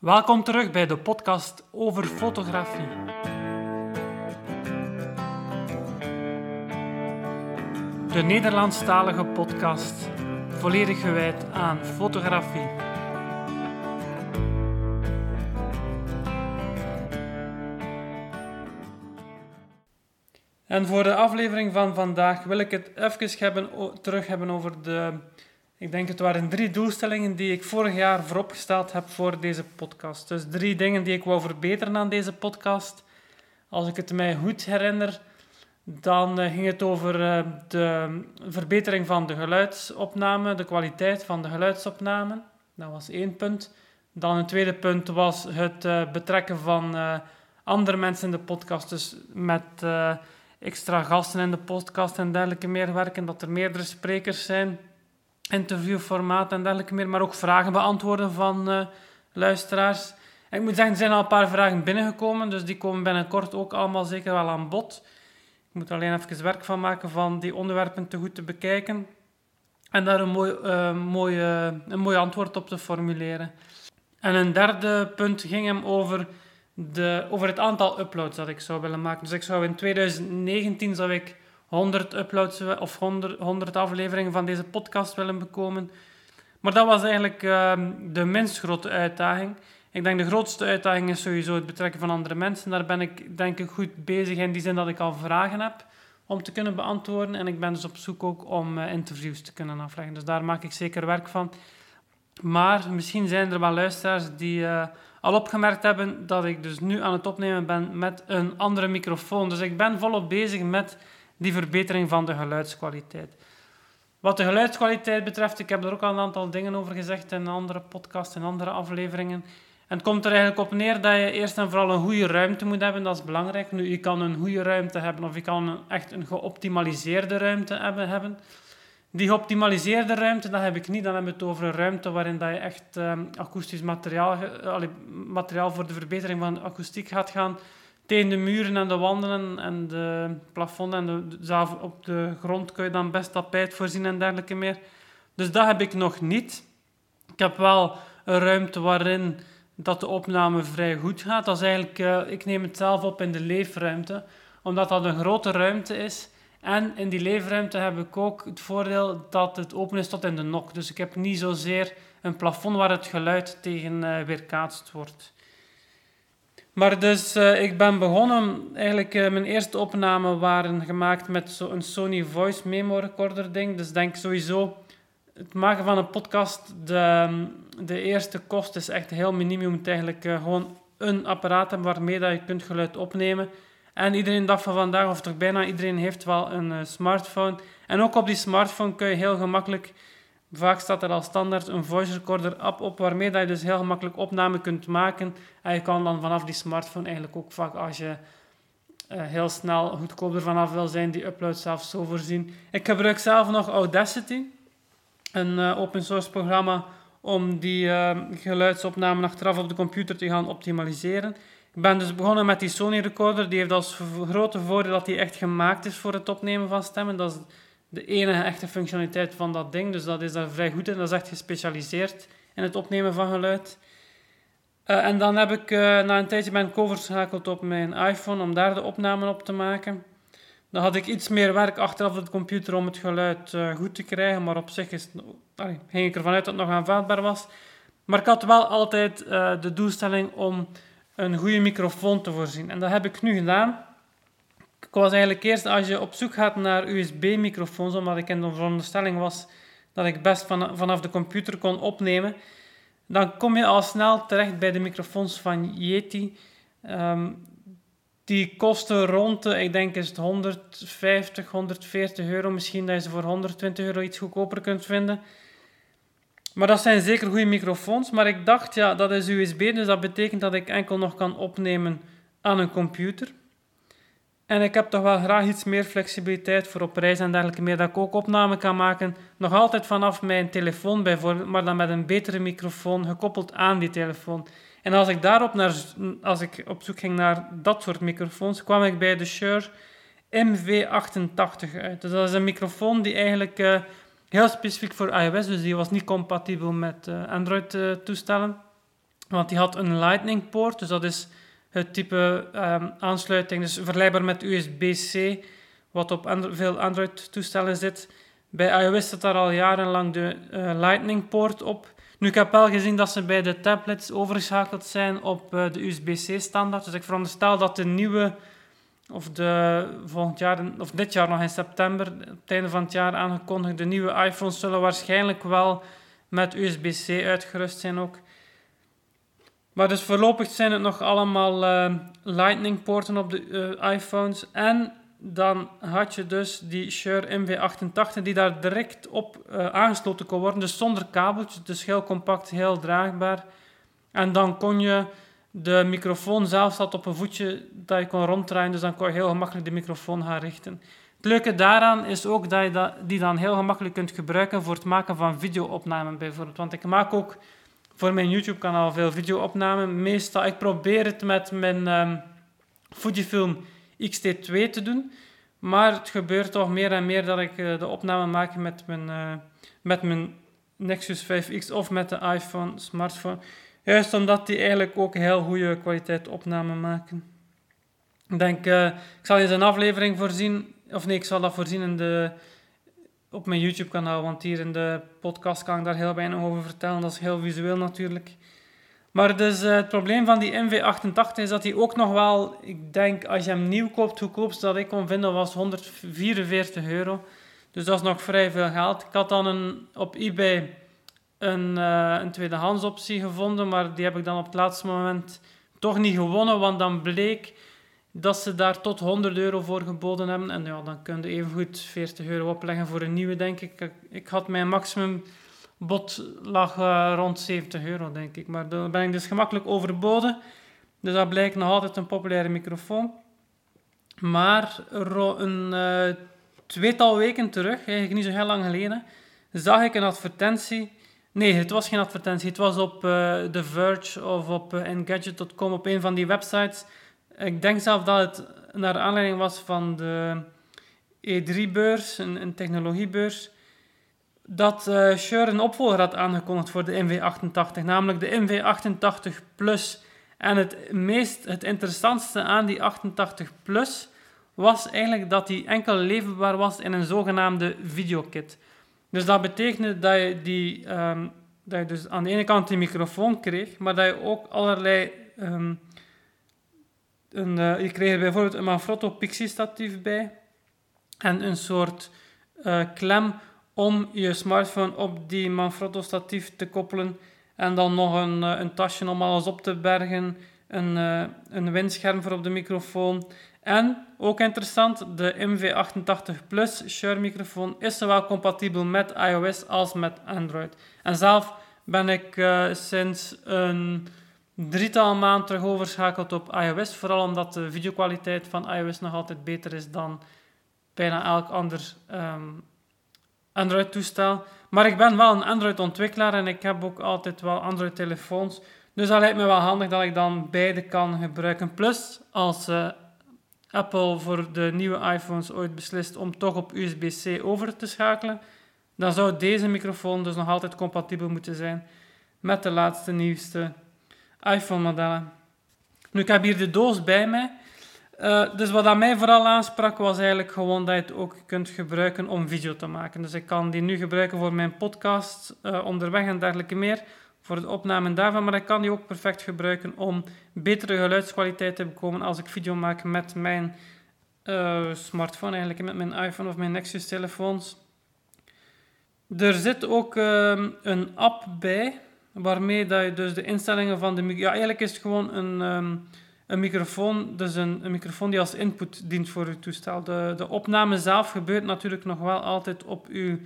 Welkom terug bij de podcast over fotografie. De Nederlandstalige podcast, volledig gewijd aan fotografie. En voor de aflevering van vandaag wil ik het even hebben, terug hebben over de ik denk het waren drie doelstellingen die ik vorig jaar vooropgesteld heb voor deze podcast. Dus drie dingen die ik wou verbeteren aan deze podcast. Als ik het mij goed herinner, dan eh, ging het over eh, de verbetering van de geluidsopname, de kwaliteit van de geluidsopname. Dat was één punt. Dan een tweede punt was het eh, betrekken van andere mensen in de podcast. Dus met extra gasten in de podcast en dergelijke meer werken, dat er meerdere sprekers zijn interviewformaat en dergelijke meer, maar ook vragen beantwoorden van uh, luisteraars. ik moet zeggen, er zijn al een paar vragen binnengekomen, dus die komen binnenkort ook allemaal zeker wel aan bod. Ik moet alleen even werk van maken van die onderwerpen te goed te bekijken en daar een mooi, uh, een mooi antwoord op te formuleren. En een derde punt ging hem over, de, over het aantal uploads dat ik zou willen maken. Dus ik zou in 2019 zou ik 100 uploads of 100, 100 afleveringen van deze podcast willen bekomen. Maar dat was eigenlijk ehm, de minst grote uitdaging. Ik denk de grootste uitdaging is sowieso het betrekken van andere mensen. Daar ben ik denk ik goed bezig in die zin dat ik al vragen heb om te kunnen beantwoorden. En ik ben dus op zoek ook om uh, interviews te kunnen afleggen. Dus daar maak ik zeker werk van. Maar misschien zijn er wel luisteraars die uh, al opgemerkt hebben dat ik dus nu aan het opnemen ben met een andere microfoon. Dus ik ben volop bezig met die verbetering van de geluidskwaliteit. Wat de geluidskwaliteit betreft, ik heb er ook al een aantal dingen over gezegd in andere podcasts en andere afleveringen. En het komt er eigenlijk op neer dat je eerst en vooral een goede ruimte moet hebben, dat is belangrijk. Nu, je kan een goede ruimte hebben of je kan echt een geoptimaliseerde ruimte hebben. Die geoptimaliseerde ruimte, dat heb ik niet. Dan hebben we het over een ruimte waarin dat je echt uh, akoestisch materiaal, materiaal voor de verbetering van de akoestiek gaat gaan tegen de muren en de wanden en de plafond en de, op de grond kun je dan best tapijt voorzien en dergelijke meer. Dus dat heb ik nog niet. Ik heb wel een ruimte waarin dat de opname vrij goed gaat. Dat is eigenlijk, uh, ik neem het zelf op in de leefruimte, omdat dat een grote ruimte is. En in die leefruimte heb ik ook het voordeel dat het open is tot in de nok. Dus ik heb niet zozeer een plafond waar het geluid tegen uh, weerkaatst wordt. Maar dus, uh, ik ben begonnen, eigenlijk uh, mijn eerste opnamen waren gemaakt met zo'n Sony Voice Memo Recorder ding. Dus denk sowieso, het maken van een podcast, de, de eerste kost is echt heel minimum. Je moet eigenlijk uh, gewoon een apparaat hebben waarmee dat je kunt geluid opnemen. En iedereen dag van vandaag, of toch bijna iedereen, heeft wel een smartphone. En ook op die smartphone kun je heel gemakkelijk Vaak staat er al standaard een voice recorder app op, waarmee dat je dus heel gemakkelijk opname kunt maken. En je kan dan vanaf die smartphone eigenlijk ook vaak, als je uh, heel snel goedkoop er vanaf wil zijn, die upload zelf zo voorzien. Ik gebruik zelf nog Audacity, een uh, open source programma om die uh, achteraf op de computer te gaan optimaliseren. Ik ben dus begonnen met die Sony recorder. Die heeft als grote voordeel dat die echt gemaakt is voor het opnemen van stemmen. Dat is de enige echte functionaliteit van dat ding. Dus dat is daar vrij goed in. Dat is echt gespecialiseerd in het opnemen van geluid. Uh, en dan heb ik uh, na een tijdje ben ik overgeschakeld op mijn iPhone om daar de opnamen op te maken. Dan had ik iets meer werk achteraf op de computer om het geluid uh, goed te krijgen, maar op zich is, ging ik ervan uit dat het nog aanvaardbaar was. Maar ik had wel altijd de doelstelling om een goede microfoon te voorzien. En dat heb ik nu gedaan. Ik was eigenlijk eerst, als je op zoek gaat naar USB-microfoons, omdat ik in de veronderstelling was dat ik best van, vanaf de computer kon opnemen, dan kom je al snel terecht bij de microfoons van Yeti. Um, die kosten rond de, ik denk is het 150, 140 euro. Misschien dat je ze voor 120 euro iets goedkoper kunt vinden. Maar dat zijn zeker goede microfoons. Maar ik dacht, ja, dat is USB, dus dat betekent dat ik enkel nog kan opnemen aan een computer. En ik heb toch wel graag iets meer flexibiliteit voor op reis en dergelijke meer, dat ik ook opname kan maken. Nog altijd vanaf mijn telefoon bijvoorbeeld, maar dan met een betere microfoon gekoppeld aan die telefoon. En als ik daarop naar, als ik op zoek ging naar dat soort microfoons, kwam ik bij de Shure MV88 uit. Dus dat is een microfoon die eigenlijk uh, heel specifiek voor iOS, dus die was niet compatibel met uh, Android-toestellen. Want die had een Lightning poort, dus dat is het type um, aansluiting, dus vergelijkbaar met USB-C, wat op veel Android-toestellen zit. Bij iOS zit daar al jarenlang de uh, Lightning poort op. Nu, ik heb wel gezien dat ze bij de tablets overgeschakeld zijn op uh, de USB-C standaard. Dus ik veronderstel dat de nieuwe, of de volgend jaar, of dit jaar nog in september, op het einde van het jaar aangekondigde nieuwe iPhones zullen waarschijnlijk wel met USB-C uitgerust zijn ook. Maar dus voorlopig zijn het nog allemaal uh, Lightning poorten op de uh, iPhones. En dan had je dus die Shure MV88 die daar direct op uh, aangesloten kon worden. Dus zonder kabeltje, dus heel compact, heel draagbaar. En dan kon je de microfoon zelf zat op een voetje dat je kon ronddraaien. Dus dan kon je heel gemakkelijk de microfoon gaan richten. Het leuke daaraan is ook dat je die dan heel gemakkelijk kunt gebruiken voor het maken van videoopnamen bijvoorbeeld. Want ik maak ook voor mijn YouTube-kanaal veel videoopnamen. Meestal, ik probeer het met mijn um, Fujifilm X-T2 te doen. Maar het gebeurt toch meer en meer dat ik uh, de opname maak met mijn, uh, met mijn Nexus 5X of met de iPhone, smartphone. Juist omdat die eigenlijk ook heel goede kwaliteit opname maken. Ik denk, uh, ik zal eens een aflevering voorzien, of nee, ik zal dat voorzien in de, op mijn YouTube-kanaal, want hier in de podcast kan ik daar heel weinig over vertellen. Dat is heel visueel natuurlijk. Maar dus uh, het probleem van die MV88 is dat hij ook nog wel, ik denk als je hem nieuw koopt, goedkoopste dat ik kon vinden was 144 euro. Dus dat is nog vrij veel geld. Ik had dan een, op eBay een, uh, een tweedehands optie gevonden, maar die heb ik dan op het laatste moment toch niet gewonnen, want dan bleek dat ze daar tot 100 euro voor geboden hebben. En ja, dan kun je even goed 40 euro opleggen voor een nieuwe, denk ik. Ik had mijn maximum bot lag uh, rond 70 euro, denk ik. Maar daar ben ik dus gemakkelijk overboden. Dus dat blijkt nog altijd een populaire microfoon. Maar een uh, tweetal weken terug, eigenlijk niet zo heel lang geleden, zag ik een advertentie. Nee, het was geen advertentie. Het was op uh, The Verge of op Engadget.com, op een van die websites. Ik denk zelf dat het naar aanleiding was van de E3-beurs, een, een technologiebeurs dat uh, Shure een opvolger had aangekondigd voor de MV88, namelijk de MV88 Plus. En het meest, het interessantste aan die 88 Plus was eigenlijk dat die enkel leverbaar was in een zogenaamde videokit. Dus dat betekende dat je, die, um, dat je dus aan de ene kant die microfoon kreeg, maar dat je ook allerlei... Um, een, uh, je kreeg bijvoorbeeld een Manfrotto Pixie statief bij en een soort uh, klem om je smartphone op die Manfrotto statief te koppelen en dan nog een, eh, een tasje om alles op te bergen, een, een windscherm voor op de microfoon. En, ook interessant, de MV88 Plus Shure microfoon is zowel compatibel met iOS als met Android. En zelf ben ik sinds een drietal maanden terug overschakeld op iOS, vooral omdat de videokwaliteit van iOS nog altijd beter is dan bijna elk ander um, Android-toestel. Maar ik ben wel een Android-ontwikkelaar en ik heb ook altijd wel Android-telefoons. Dus dat lijkt me wel handig dat ik dan beide kan gebruiken. Plus, als uh, Apple voor de nieuwe iPhones ooit beslist om toch op USB-C over te schakelen, dan zou deze microfoon dus nog altijd compatibel moeten zijn met de laatste nieuwste iPhone-modellen. Nu, ik heb hier de doos bij mij. Uh, dus wat aan mij vooral aansprak was eigenlijk gewoon dat je het ook kunt gebruiken om video te maken. Dus ik kan die nu gebruiken voor mijn podcast uh, onderweg en dergelijke meer, voor het opnemen daarvan. Maar ik kan die ook perfect gebruiken om betere geluidskwaliteit te bekomen als ik video maak met mijn uh, smartphone, eigenlijk met mijn iPhone of mijn Nexus telefoons. Er zit ook ehm, een app bij, waarmee dat je dus de instellingen van de... Ja, eigenlijk is het gewoon een... Um, een microfoon, dus een, een, microfoon die als input dient voor uw toestel. De, de opname zelf gebeurt natuurlijk nog wel altijd op uw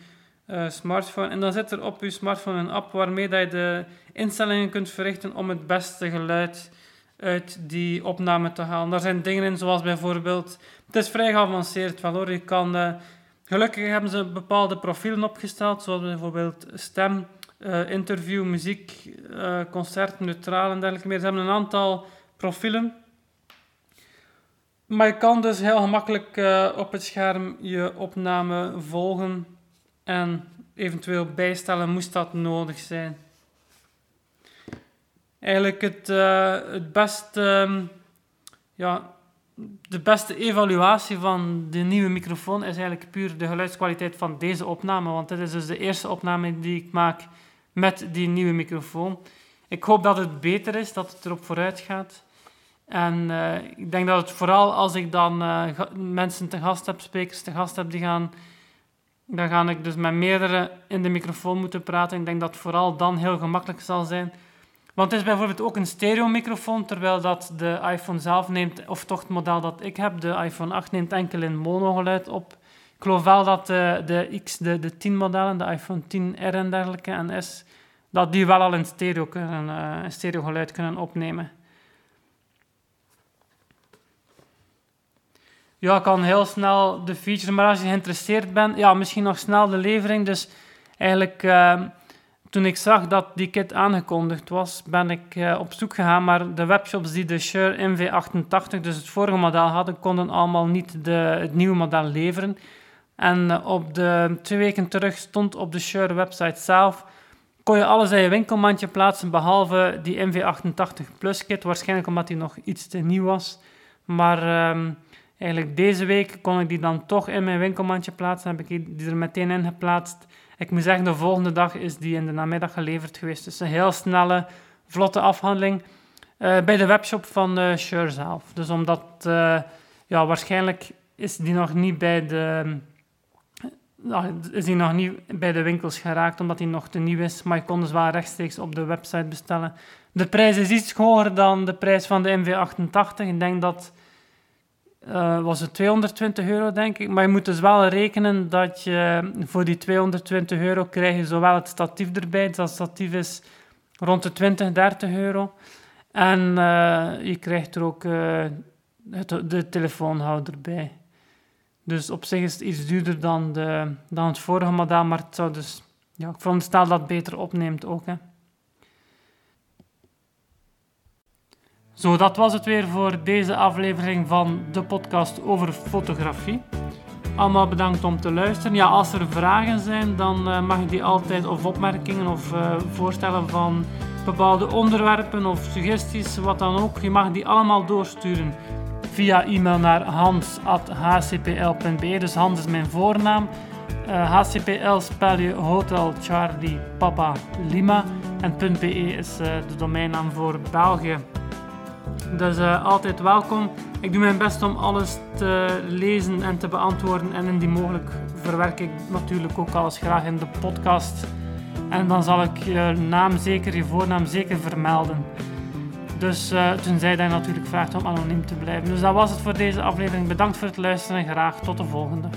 uh, smartphone. En dan zit er op uw smartphone een app waarmee dat je de instellingen kunt verrichten om het beste geluid uit die opname te halen. Daar zijn dingen in, zoals bijvoorbeeld... Het is vrij geavanceerd hoor. Je kan... Uh, gelukkig hebben ze bepaalde profielen opgesteld, zoals bijvoorbeeld stem, uh, interview, muziek, concert, neutraal en dergelijke meer. Ze hebben een aantal profielen. Maar je kan dus heel gemakkelijk uh, op het scherm je opname volgen en eventueel bijstellen moest dat nodig zijn. eigenlijk het, het beste, ehm, ja, de beste evaluatie van de nieuwe microfoon is eigenlijk puur de geluidskwaliteit van deze opname. Want dit is dus de eerste opname die ik maak met die nieuwe microfoon. Ik hoop dat het beter is, dat het erop vooruit gaat. En uh, ik denk dat het vooral als ik dan uh, mensen te gast heb, sprekers te gast heb, die gaan, dan ga ik dus met meerdere in de microfoon moeten praten. Ik denk dat het vooral dan heel gemakkelijk zal zijn. Want het is bijvoorbeeld ook een stereo microfoon, terwijl dat de iPhone zelf neemt, of toch het model dat ik heb, de iPhone 8 neemt enkel in monogeluid op. Ik geloof wel dat de, de X, de, de 10 modellen, de iPhone 10R en dergelijke en S, dat die wel al in stereo, kunnen, uh, stereo geluid kunnen opnemen. Ja, ik kan heel snel de features, maar als je geïnteresseerd bent, ja, misschien nog snel de levering. Dus eigenlijk, uh, toen ik zag dat die kit aangekondigd was, ben ik op zoek gegaan. Maar de webshops die de Shure MV88, dus het vorige model hadden, konden allemaal niet de, het nieuwe model leveren. En op de twee weken terug stond op de Shure website zelf kon je alles in je winkelmandje plaatsen, behalve die MV88 Plus kit. Waarschijnlijk omdat die nog iets te nieuw was. Maar um, eigenlijk deze week kon ik die dan toch in mijn winkelmandje plaatsen. Heb ik die er meteen in geplaatst. Ik moet zeggen, de volgende dag is die in de namiddag geleverd geweest. Dus een heel snelle, vlotte afhandeling. Uh, bij de webshop van uh, Shure zelf. Dus omdat, uh, ja, waarschijnlijk is die nog niet bij de is hij nog niet bij de winkels geraakt omdat hij nog te nieuw is, maar je kon dus wel rechtstreeks op de website bestellen. De prijs is iets hoger dan de prijs van de MV88. Ik denk dat uh, was het 220 euro, denk ik. Maar je moet dus wel rekenen dat je voor die 220 euro krijg je zowel het statief erbij. Dus dat statief is rond de 20, 30 euro. En uh, je krijgt er ook uh, het, de telefoonhouder bij. Dus op zich is het iets duurder dan, de, dan het vorige model, maar het zou dus, ja, ik veronderstel dat het beter opneemt ook. Hè. Zo, dat was het weer voor deze aflevering van de podcast over fotografie. Allemaal bedankt om te luisteren. Ja, als er vragen zijn, dan uh, mag je die altijd, of opmerkingen of uh, voorstellen van bepaalde onderwerpen of suggesties, wat dan ook. Je mag die allemaal doorsturen via e-mail naar hans.hcpl.be. Dus Hans is mijn voornaam. Uh, eh, HCPL spel je Hotel Charlie Papa Lima. En .be is uh, de domeinnaam voor België. Dus uh, altijd welkom. Ik doe mijn best om alles te lezen en te beantwoorden. En indien mogelijk verwerk ik natuurlijk ook alles graag in de podcast. En dan zal ik je naam zeker, je voornaam zeker vermelden. Dus uh, toen zei hij natuurlijk vraagt om anoniem te blijven. Dus dat was het voor deze aflevering. Bedankt voor het luisteren en graag tot de volgende.